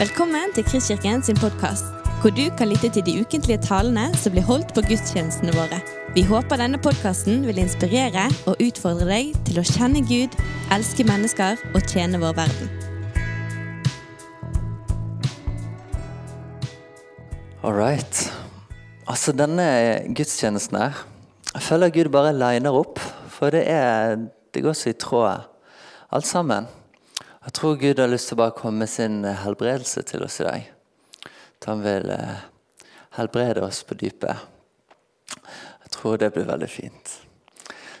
Velkommen til Kristkirken sin podkast, hvor du kan lytte til de ukentlige talene som blir holdt på gudstjenestene våre. Vi håper denne podkasten vil inspirere og utfordre deg til å kjenne Gud, elske mennesker og tjene vår verden. All right. Altså, denne gudstjenesten her Jeg føler Gud bare liner opp, for det, er, det går så i tråd, alt sammen. Jeg tror Gud har lyst til å bare komme med sin helbredelse til oss i dag. At han vil eh, helbrede oss på dypet. Jeg tror det blir veldig fint.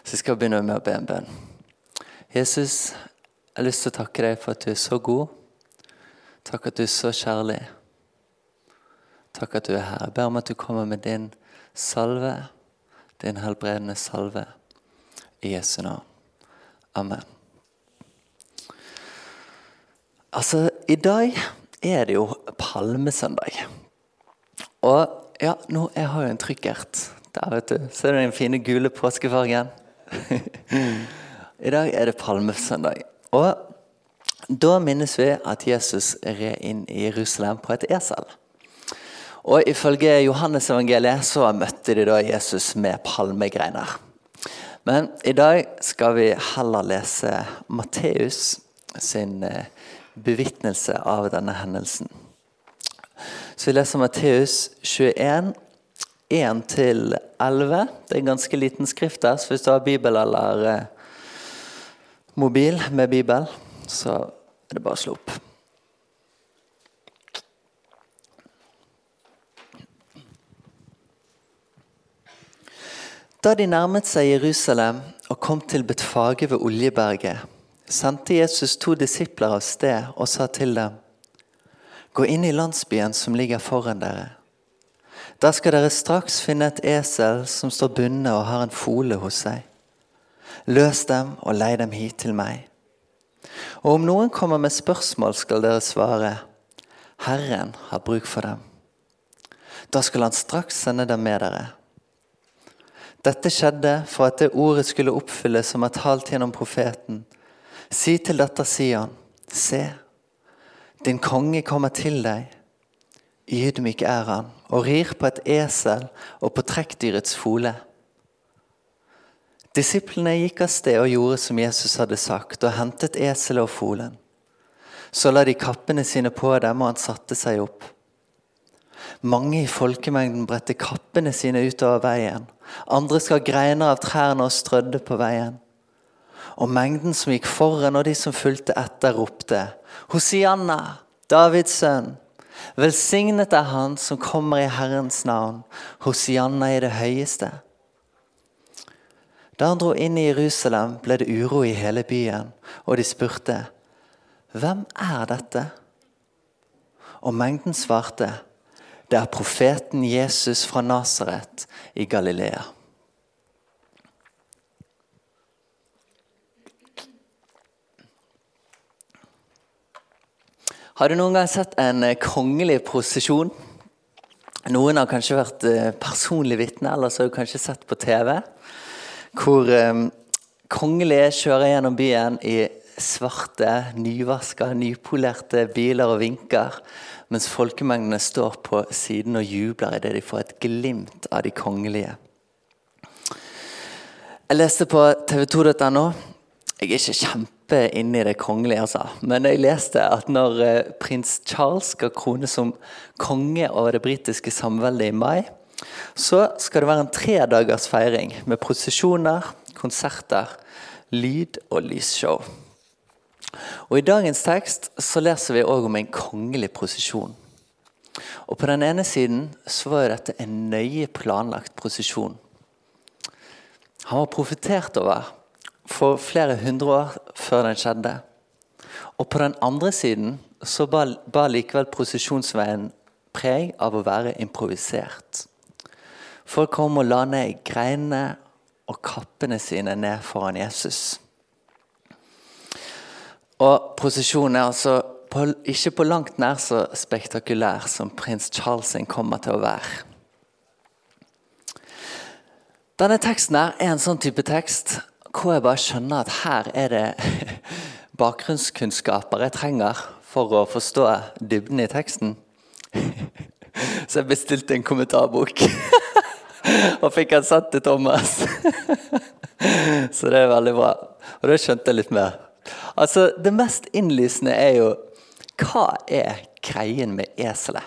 Så jeg skal begynne med å be en bønn. Jesus, jeg har lyst til å takke deg for at du er så god. Takk at du er så kjærlig. Takk at du er her. Jeg ber om at du kommer med din salve, din helbredende salve, i Jesu navn. Amen. Altså, i dag er det jo palmesøndag. Og ja, nå, jeg har jo en trykkert. Der, vet du. Ser du den fine gule påskefargen? I dag er det palmesøndag. Og da minnes vi at Jesus red inn i Jerusalem på et esel. Og Ifølge Johannes-evangeliet så møtte de da Jesus med palmegreiner. Men i dag skal vi heller lese Matteus sin bevitnelse av denne hendelsen. Så Vi leser Matteus 21, 1-11. Det er en ganske liten skrift der, så hvis du har bibel eller eh, mobil med bibel, så er det bare å slå opp. Da de nærmet seg Jerusalem og kom til Betfage ved Oljeberget, sendte Jesus to disipler av sted og sa til dem.: Gå inn i landsbyen som ligger foran dere. Der skal dere straks finne et esel som står bundet og har en fole hos seg. Løs dem og lei dem hit til meg. Og om noen kommer med spørsmål, skal dere svare, Herren har bruk for dem. Da skal han straks sende dem med dere. Dette skjedde for at det ordet skulle oppfylles som er talt gjennom profeten. Si til dette sier han, se, din konge kommer til deg. Ydmyk er han, og rir på et esel og på trekkdyrets fole. Disiplene gikk av sted og gjorde som Jesus hadde sagt, og hentet eselet og folen. Så la de kappene sine på dem, og han satte seg opp. Mange i folkemengden bredte kappene sine utover veien. Andre skar greiner av trærne og strødde på veien. Og mengden som gikk foran, og de som fulgte etter, ropte Hosianna, Davids sønn. Velsignet er Han som kommer i Herrens navn. Hosianna i det høyeste. Da han dro inn i Jerusalem, ble det uro i hele byen, og de spurte, Hvem er dette? Og mengden svarte, det er profeten Jesus fra Nasaret i Galilea. Har du noen gang sett en eh, kongelig prosesjon? Noen har kanskje vært eh, personlig vitne, eller så har du kanskje sett på TV. Hvor eh, kongelige kjører gjennom byen i svarte, nyvaska, nypolerte biler og vinker mens folkemengdene står på siden og jubler idet de får et glimt av de kongelige. Jeg leste på tv2.no. Jeg er ikke kjempe inne i det kongelige, altså. men jeg leste at når eh, prins Charles skal krone som konge over det britiske samveldet i mai, så skal det være en tredagers feiring med prosesjoner, konserter, lyd og lysshow. Og I dagens tekst så leser vi òg om en kongelig prosesjon. Og På den ene siden så var dette en nøye planlagt prosesjon. Han var profetert over for flere hundre år før den skjedde. Og på den andre siden så bar, likevel prosesjonsveien preg av å være improvisert. Folk kom og la ned greinene og kappene sine ned foran Jesus. Og prosesjonen er altså på, ikke på langt nær så spektakulær som prins Charles kommer til å være. Denne teksten er en sånn type tekst hvor jeg bare skjønner at her er det bakgrunnskunnskaper jeg trenger for å forstå dybden i teksten. Så jeg bestilte en kommentarbok. Og fikk den satt til Thomas. Så det er veldig bra. Og da skjønte jeg litt mer. Altså, Det mest innlysende er jo hva er greien med eselet?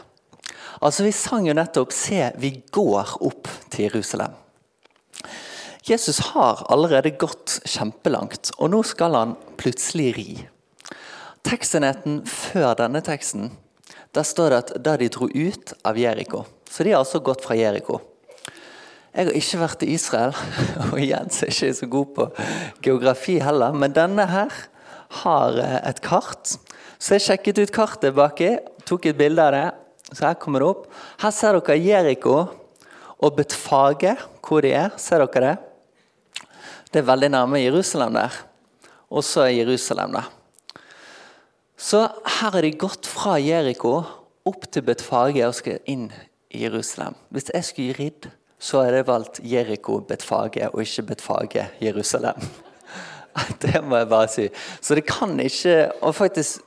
Altså, Vi sang jo nettopp 'Se, vi går opp til Jerusalem'. Jesus har allerede gått kjempelangt, og nå skal han plutselig ri. Tekstenheten før denne teksten der står det at da de dro ut av Jeriko. Så de har altså gått fra Jeriko. Jeg har ikke vært i Israel, og igjen så er ikke så god på geografi heller. Men denne her har eh, et kart. Så jeg sjekket ut kartet baki, tok et bilde av det. Så her kommer det opp. Her ser dere Jeriko og Betfage, hvor de er. Ser dere det? Det er veldig nærme Jerusalem der. Og så er Jerusalem der. Så her har de gått fra Jeriko opp til Betfage og skal inn i Jerusalem. Hvis jeg skulle ridd, så hadde jeg valgt Jeriko, Betfage og ikke Betfage, Jerusalem. Det må jeg bare si. Så det kan ikke Og faktisk,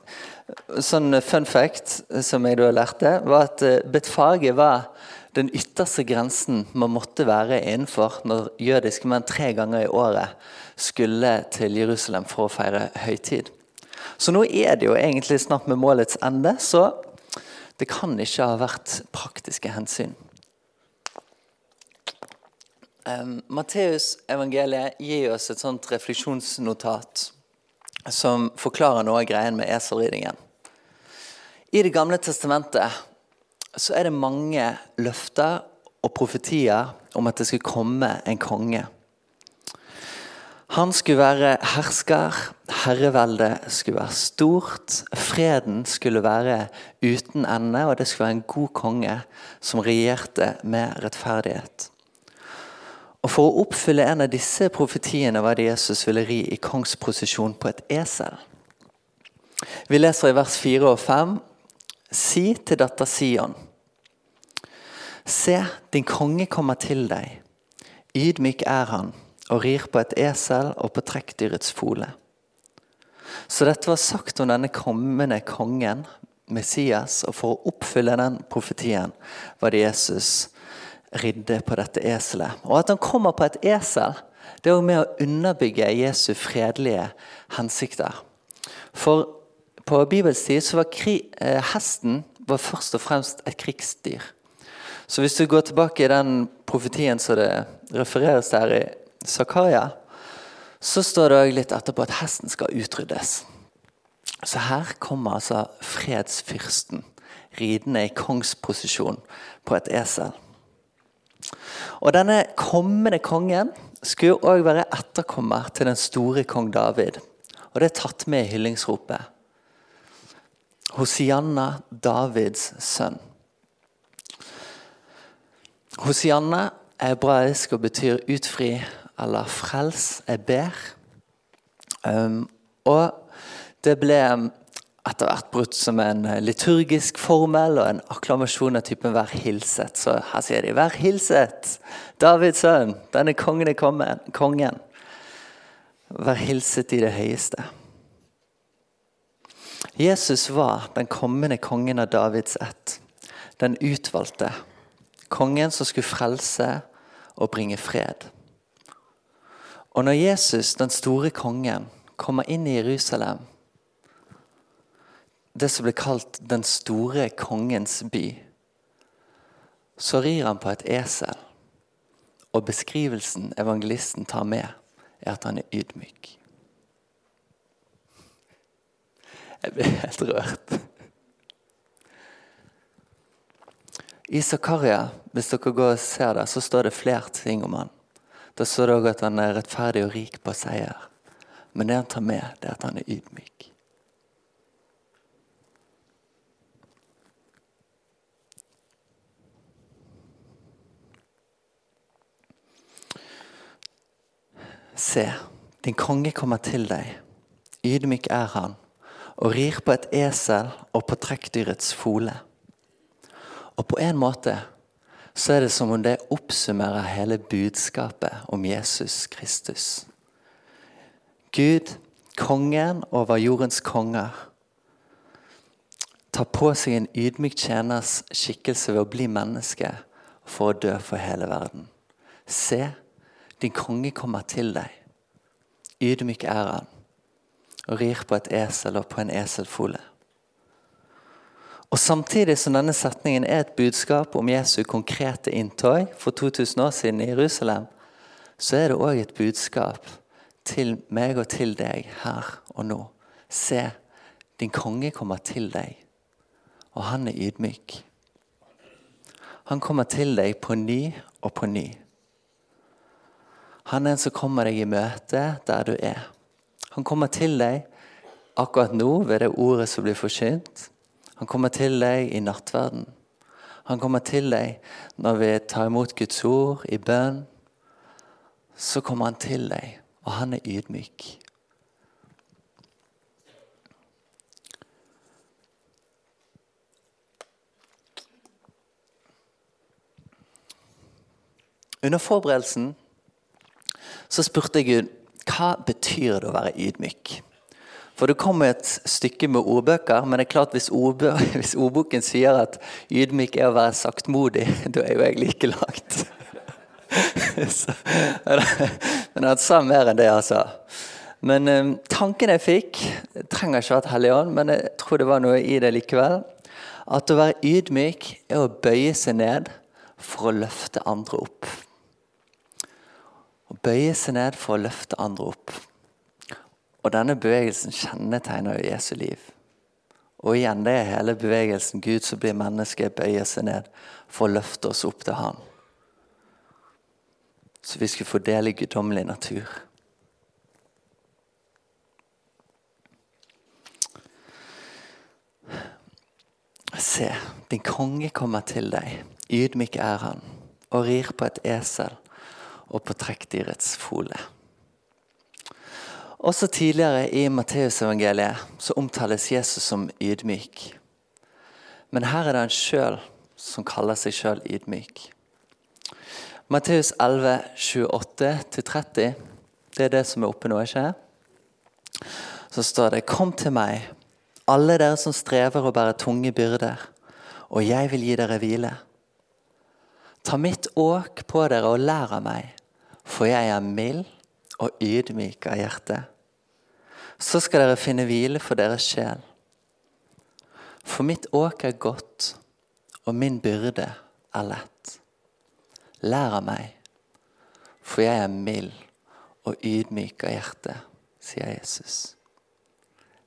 sånn fun fact som jeg da lærte, var at eh, Betfage var den ytterste grensen man måtte være innenfor når jødiske menn tre ganger i året skulle til Jerusalem for å feire høytid. Så nå er det jo egentlig snart med målets ende, så det kan ikke ha vært praktiske hensyn. Um, Matteus evangeliet gir oss et sånt refleksjonsnotat som forklarer noe av greien med eselridningen. I Det gamle testamentet så er det mange løfter og profetier om at det skulle komme en konge. Han skulle være hersker, herreveldet skulle være stort, freden skulle være uten ende, og det skulle være en god konge som regjerte med rettferdighet. Og For å oppfylle en av disse profetiene var det Jesus ville ri i kongsposisjon på et esel. Vi leser i vers 4 og 5.: Si til datter Sion. Se, din konge kommer til deg. Ydmyk er han og rir på et esel og på trekkdyrets fole. Så dette var sagt om denne kommende kongen, Messias, og for å oppfylle den profetien var det Jesus ridde på dette eselet. Og at han kommer på et esel, det er også med å underbygge Jesu fredelige hensikter. For på Bibels tid så var eh, hesten var først og fremst et krigsdyr. Så hvis du går tilbake i den profetien som det refereres der i Zakaria, så står det litt etterpå at hesten skal utryddes. Så her kommer altså fredsfyrsten ridende i kongsposisjon på et esel. Og denne kommende kongen skulle òg være etterkommer til den store kong David. Og det er tatt med i hyllingsropet. Hosianna, Davids sønn. Hosianna er hebraisk og betyr 'utfri' eller 'frels', er ber. Um, og det ble etter hvert brutt som en liturgisk formel og en akklamasjon av typen 'vær hilset'. Så her sier de 'vær hilset', Davids sønn, denne kongen er kongen. Vær hilset i det høyeste. Jesus var den kommende kongen av Davids ett. Den utvalgte. Kongen som skulle frelse og bringe fred. Og når Jesus, den store kongen, kommer inn i Jerusalem det som ble kalt den store kongens by, så rir han på et esel. Og beskrivelsen evangelisten tar med, er at han er ydmyk. Jeg blir helt rørt. I Zakaria, hvis dere går og ser det, så står det flere ting om han. Da står det òg at han er rettferdig og rik på seier. Men det han tar med, det er at han er ydmyk. Se, din konge kommer til deg. Ydmyk er han, og rir på et esel og på trekkdyrets fole. Og på en måte så er det som om det oppsummerer hele budskapet om Jesus Kristus. Gud, kongen over jordens konger, tar på seg en ydmyk tjeners skikkelse ved å bli menneske for å dø for hele verden. Se, din konge kommer til deg. Ydmyk er han, og rir på et esel og på en eselfole. Og Samtidig som denne setningen er et budskap om Jesu konkrete inntog for 2000 år siden i Jerusalem, så er det òg et budskap til meg og til deg her og nå. Se, din konge kommer til deg, og han er ydmyk. Han kommer til deg på ny og på ny. Han er en som kommer deg i møte der du er. Han kommer til deg akkurat nå ved det ordet som blir forkynt. Han kommer til deg i nattverden. Han kommer til deg når vi tar imot Guds ord i bønn. Så kommer han til deg, og han er ydmyk. Under forberedelsen så spurte jeg Gud hva betyr det å være ydmyk. For det kommer et stykke med ordbøker, men det er klart hvis, ordbø hvis ordboken sier at ydmyk er å være saktmodig, da er jo jeg like langt. Så, men han sa mer enn det, altså. Men um, tanken jeg fikk jeg Trenger ikke å vært Hellig Ånd, men jeg tror det var noe i det likevel. At å være ydmyk er å bøye seg ned for å løfte andre opp. Å bøye seg ned for å løfte andre opp. Og denne bevegelsen kjennetegner jo Jesu liv. Og igjen, det er hele bevegelsen. Gud som blir menneske, bøyer seg ned for å løfte oss opp til Han. Så vi skulle få del i guddommelig natur. Se, din konge kommer til deg. Ydmyk er han, og rir på et esel og på trekkdyrets fole. Også tidligere i Matteusevangeliet så omtales Jesus som ydmyk. Men her er det han sjøl som kaller seg sjøl ydmyk. Matteus 11, 28-30, det er det som er oppe nå, ikke Så står det Kom til meg, alle dere som strever og bærer tunge byrder, og jeg vil gi dere hvile. Ta mitt åk på dere og lær av meg, for jeg er mild og ydmyk av hjerte. Så skal dere finne hvile for deres sjel. For mitt åk er godt, og min byrde er lett. Lær av meg, for jeg er mild og ydmyk av hjerte, sier Jesus.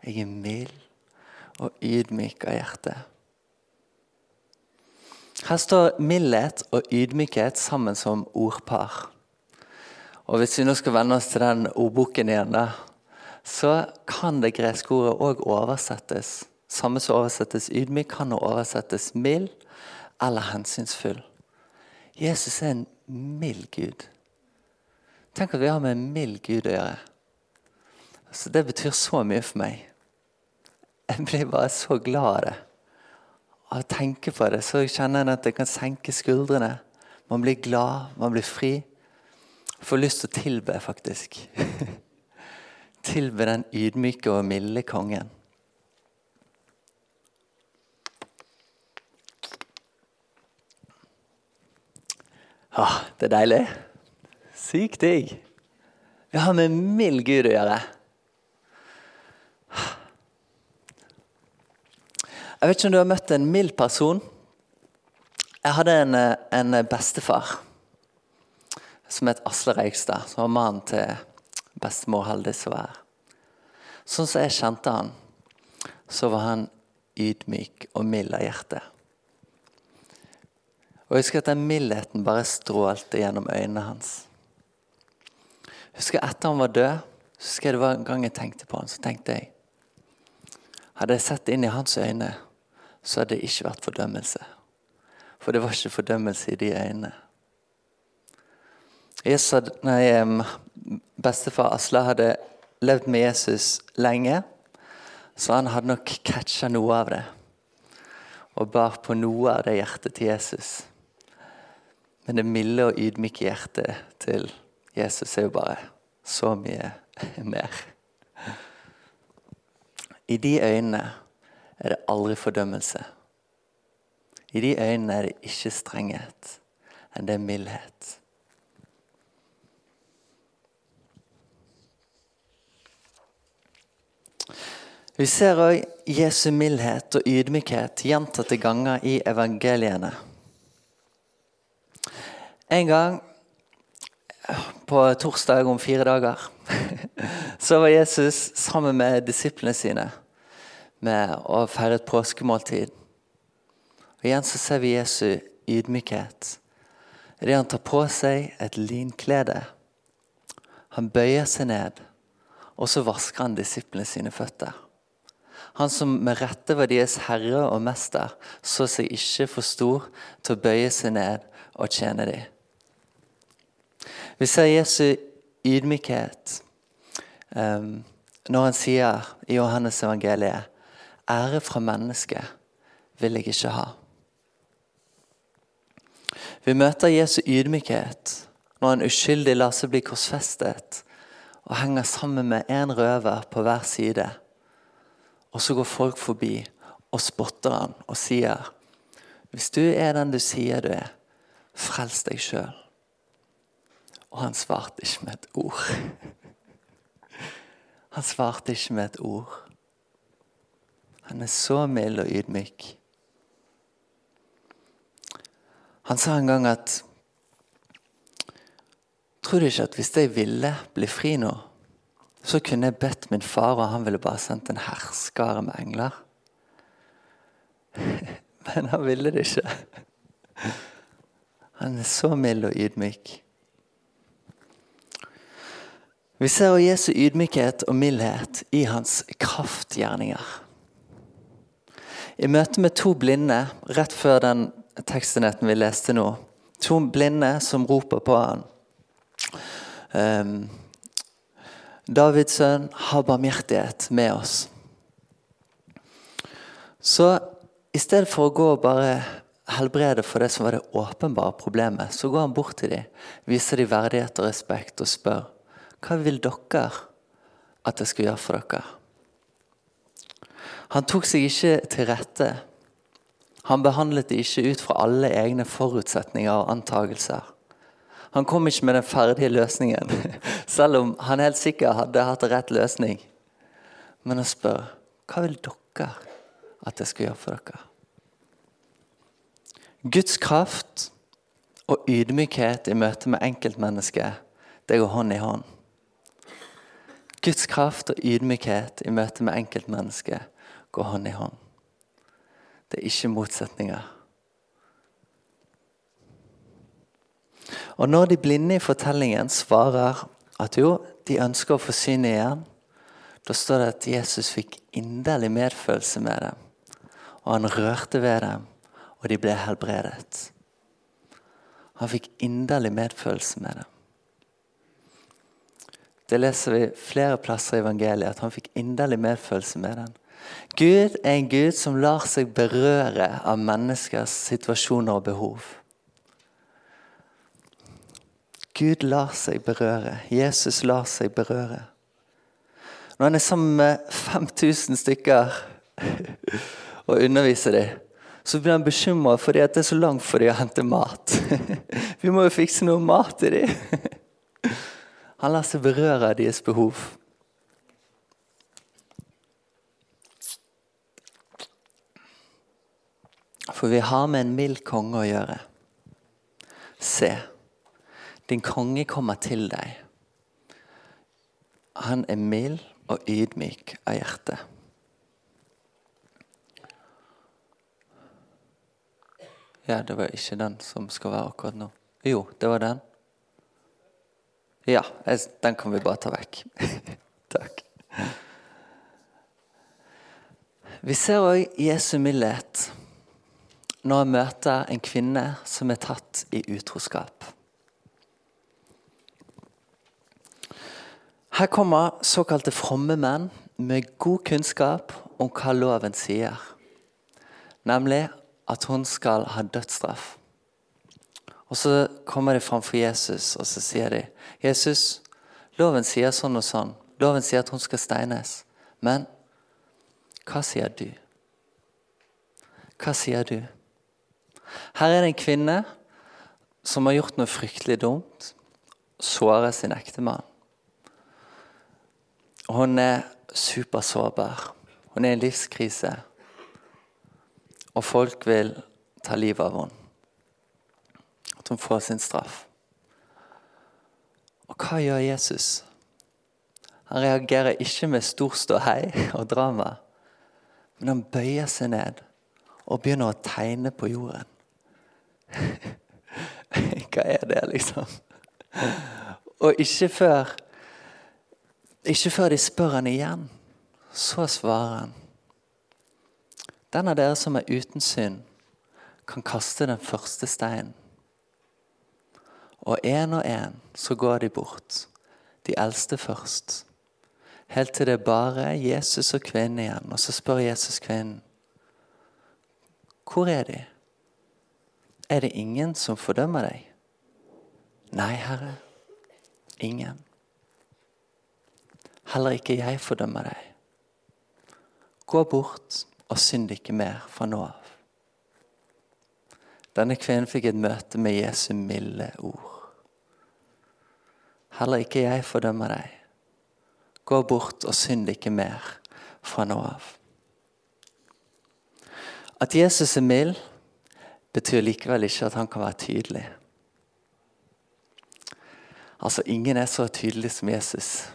Jeg er mild og ydmyk av hjerte. Her står mildhet og ydmykhet sammen som ordpar. Og Hvis vi nå skal vende oss til den ordboken igjen, da, så kan det greske ordet òg oversettes. Samme som oversettes ydmyk, kan oversettes mild eller hensynsfull. Jesus er en mild Gud. Tenk at vi har med en mild Gud å gjøre. Så det betyr så mye for meg. Jeg blir bare så glad av det. Av å tenke på det så kjenner jeg at jeg kan senke skuldrene. Man blir glad, man blir fri. Får lyst til å tilbe, faktisk. tilbe den ydmyke og milde kongen. Ah, det er deilig. Sykt digg. Vi har med mild Gud å gjøre. Jeg vet ikke om du har møtt en mild person. Jeg hadde en, en bestefar som het Asle Reigstad, som var mannen til bestemor Haldis. Sånn som jeg kjente han, så var han ydmyk og mild av hjerte. Og Jeg husker at den mildheten bare strålte gjennom øynene hans. Jeg husker Etter han var død, så husker jeg det var en gang jeg tenkte på han, så tenkte jeg Hadde jeg sett inn i hans øyne, så hadde det ikke vært fordømmelse. For det var ikke fordømmelse i de øynene. Jesus, nei, bestefar Asle hadde levd med Jesus lenge, så han hadde nok catcha noe av det. Og bar på noe av det hjertet til Jesus. Men det milde og ydmyke hjertet til Jesus er jo bare så mye mer. I de øynene er det aldri fordømmelse. I de øynene er det ikke strenghet, enn det er mildhet. Vi ser òg Jesu mildhet og ydmykhet gjentatte ganger i evangeliene. En gang på torsdag om fire dager så var Jesus sammen med disiplene sine med å feire et påskemåltid. Og Igjen så ser vi Jesu ydmykhet. Idet han tar på seg et linklede. Han bøyer seg ned, og så vasker han disiplene sine føtter. Han som med rette var deres herre og mester, så seg ikke for stor til å bøye seg ned og tjene dem. Vi ser Jesu ydmykhet um, når han sier i Johannes evangeliet Ære fra mennesket vil jeg ikke ha. Vi møter Jesu ydmykhet når han uskyldig lar seg bli korsfestet og henger sammen med en røver på hver side og så går folk forbi og spotter han og sier Hvis du er den du sier du er, frels deg sjøl. Og han svarte ikke med et ord. Han svarte ikke med et ord. Han er så mild og ydmyk. Han sa en gang at Tror du ikke at hvis jeg ville bli fri nå så kunne jeg bedt min far, og han ville bare sendt en herskare med engler. Men han ville det ikke. Han er så mild og ydmyk. Vi ser Jesu ydmykhet og mildhet i hans kraftgjerninger. I møte med to blinde rett før den tekstenetten vi leste nå, to blinde som roper på han. Um, Davids sønn, ha barmhjertighet med oss. Så i stedet for å gå og bare helbrede for det som var det åpenbare problemet, så går han bort til dem, viser dem verdighet og respekt og spør hva vil dere at jeg skal gjøre for dere? Han tok seg ikke til rette. Han behandlet det ikke ut fra alle egne forutsetninger og antagelser. Han kom ikke med den ferdige løsningen, selv om han helt sikkert hadde hatt rett løsning. Men han spør hva vil dere at jeg skal gjøre for dere? Guds kraft og ydmykhet i møte med enkeltmennesket, det går hånd i hånd. Guds kraft og ydmykhet i møte med enkeltmennesket går hånd i hånd. Det er ikke motsetninger. Og når de blinde i fortellingen svarer at jo, de ønsker å få synet igjen, da står det at Jesus fikk inderlig medfølelse med dem. Og han rørte ved dem, og de ble helbredet. Han fikk inderlig medfølelse med dem. Det leser vi flere plasser i evangeliet, at han fikk inderlig medfølelse med dem. Gud er en Gud som lar seg berøre av menneskers situasjoner og behov. Gud lar seg berøre. Jesus lar seg berøre. Når han er sammen med 5000 stykker og underviser dem, så blir han bekymra fordi det er så langt for dem å hente mat. Vi må jo fikse noe mat til dem. Han lar seg berøre av deres behov. For vi har med en mild konge å gjøre. Se. Din konge kommer til deg. Han er mild og ydmyk av hjerte. Ja, det var ikke den som skal være akkurat nå. Jo, det var den. Ja, den kan vi bare ta vekk. Takk. Vi ser òg Jesu mildhet når han møter en kvinne som er tatt i utroskap. Her kommer såkalte fromme menn med god kunnskap om hva loven sier. Nemlig at hun skal ha dødsstraff. Og Så kommer de framfor Jesus og så sier de, 'Jesus, loven sier sånn og sånn. Loven sier at hun skal steines. Men hva sier du?' Hva sier du? Her er det en kvinne som har gjort noe fryktelig dumt. Såret sin ektemann. Hun er supersårbar. Hun er i en livskrise. Og folk vil ta livet av henne. At hun får sin straff. Og hva gjør Jesus? Han reagerer ikke med stor ståhei og drama, men han bøyer seg ned og begynner å tegne på jorden. Hva er det, liksom? Og ikke før Ikke før de spør han igjen, så svarer han. Den av dere som er uten synd, kan kaste den første steinen. Og én og én så går de bort, de eldste først. Helt til det er bare Jesus og kvinnen igjen. Og så spør Jesus kvinnen. Hvor er de? Er det ingen som fordømmer deg? Nei, Herre. Ingen. Heller ikke jeg fordømmer deg. Gå bort og synd ikke mer fra nå av. Denne kvinnen fikk et møte med Jesu milde ord. Heller ikke jeg fordømmer deg. Gå bort og synd ikke mer fra nå av. At Jesus er mild, betyr likevel ikke at han kan være tydelig. Altså, Ingen er så tydelig som Jesus.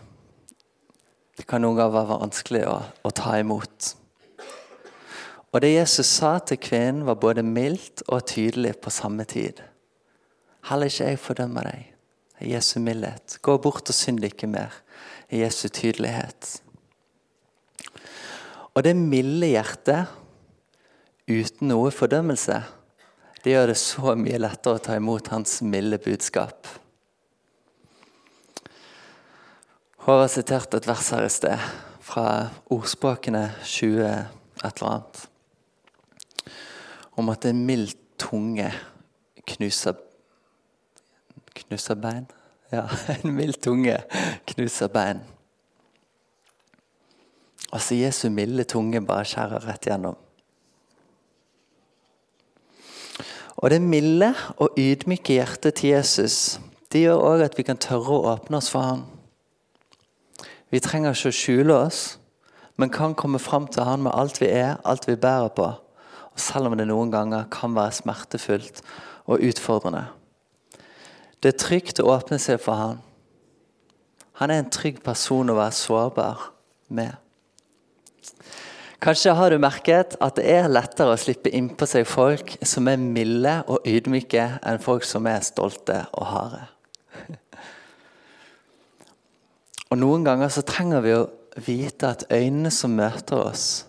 Det kan noen ganger være vanskelig å, å ta imot. Og det Jesus sa til kvinnen, var både mildt og tydelig på samme tid. Heller ikke jeg fordømmer deg. I Jesu mildhet. Gå bort og synd ikke mer. I Jesu tydelighet. Og det milde hjertet uten noe fordømmelse, det gjør det så mye lettere å ta imot hans milde budskap. Håvard siterte et vers her i sted, fra ordspråkene 20 et eller annet, om at en mild tunge knuser, knuser bein. Ja, en mild tunge knuser bein. Altså Jesu milde tunge bare skjærer rett gjennom. Og det milde og ydmyke hjertet til Jesus det gjør òg at vi kan tørre å åpne oss for ham. Vi trenger ikke å skjule oss, men kan komme fram til Han med alt vi er, alt vi bærer på. Og selv om det noen ganger kan være smertefullt og utfordrende. Det er trygt å åpne seg for Han. Han er en trygg person å være sårbar med. Kanskje har du merket at det er lettere å slippe innpå seg folk som er milde og ydmyke, enn folk som er stolte og harde. Og Noen ganger så trenger vi å vite at øynene som møter oss,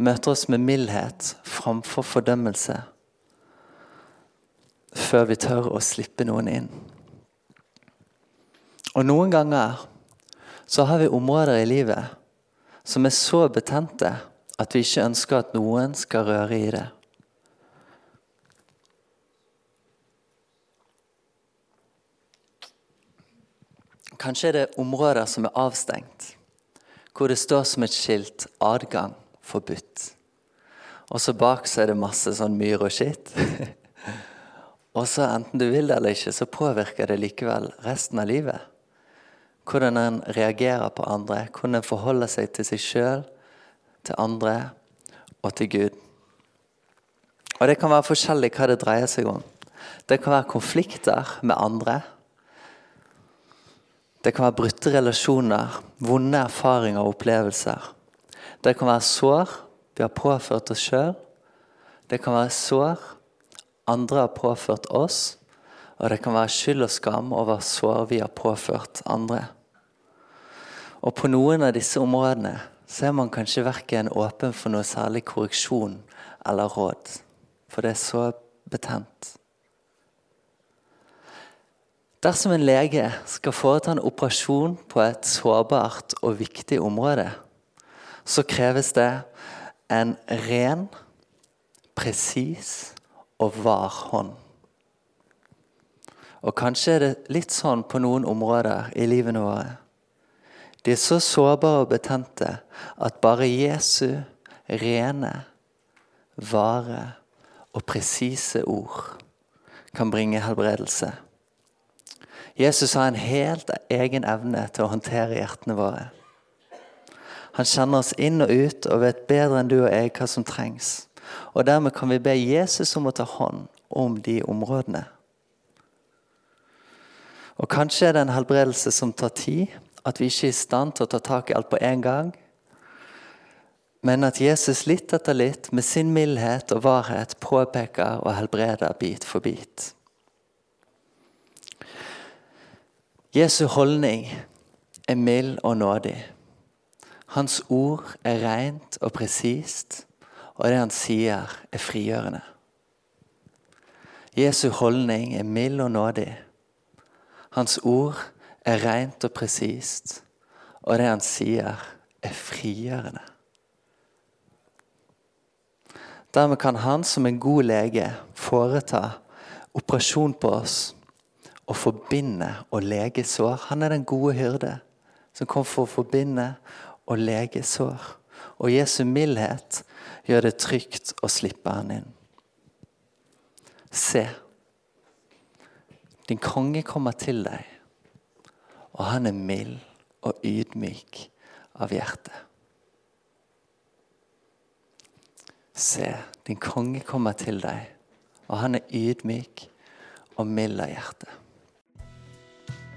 møter oss med mildhet framfor fordømmelse, før vi tør å slippe noen inn. Og Noen ganger så har vi områder i livet som er så betente at vi ikke ønsker at noen skal røre i det. Kanskje er det områder som er avstengt, hvor det står som et skilt 'adgang forbudt'. Og så bak så er det masse sånn myr og skitt. og så enten du vil det eller ikke, så påvirker det likevel resten av livet. Hvordan en reagerer på andre, hvordan en forholder seg til seg sjøl til andre og til Gud. Og Det kan være forskjellig hva det dreier seg om. Det kan være konflikter med andre. Det kan være brutte relasjoner, vonde erfaringer og opplevelser. Det kan være sår vi har påført oss sjøl. Det kan være sår andre har påført oss. Og det kan være skyld og skam over sår vi har påført andre. Og på noen av disse områdene så er man kanskje verken åpen for noe særlig korreksjon eller råd. For det er så betent. Dersom en lege skal foreta en operasjon på et sårbart og viktig område, så kreves det en ren, presis og var hånd. Og kanskje er det litt sånn på noen områder i livene våre. De er så sårbare og betente at bare Jesu rene, vare og presise ord kan bringe helbredelse. Jesus har en helt egen evne til å håndtere hjertene våre. Han kjenner oss inn og ut og vet bedre enn du og jeg hva som trengs. Og Dermed kan vi be Jesus om å ta hånd om de områdene. Og Kanskje er det en helbredelse som tar tid, at vi ikke er i stand til å ta tak i alt på en gang. Men at Jesus litt etter litt, med sin mildhet og varhet, påpeker og helbreder bit for bit. Jesu holdning er mild og nådig. Hans ord er rent og presist, og det han sier, er frigjørende. Jesu holdning er mild og nådig. Hans ord er rent og presist, og det han sier, er frigjørende. Dermed kan han som en god lege foreta operasjon på oss og forbinde og lege sår. Han er den gode hyrde som kom for å forbinde og lege sår. Og Jesu mildhet gjør det trygt å slippe han inn. Se, din konge kommer til deg, og han er mild og ydmyk av hjerte. Se, din konge kommer til deg, og han er ydmyk og mild av hjerte.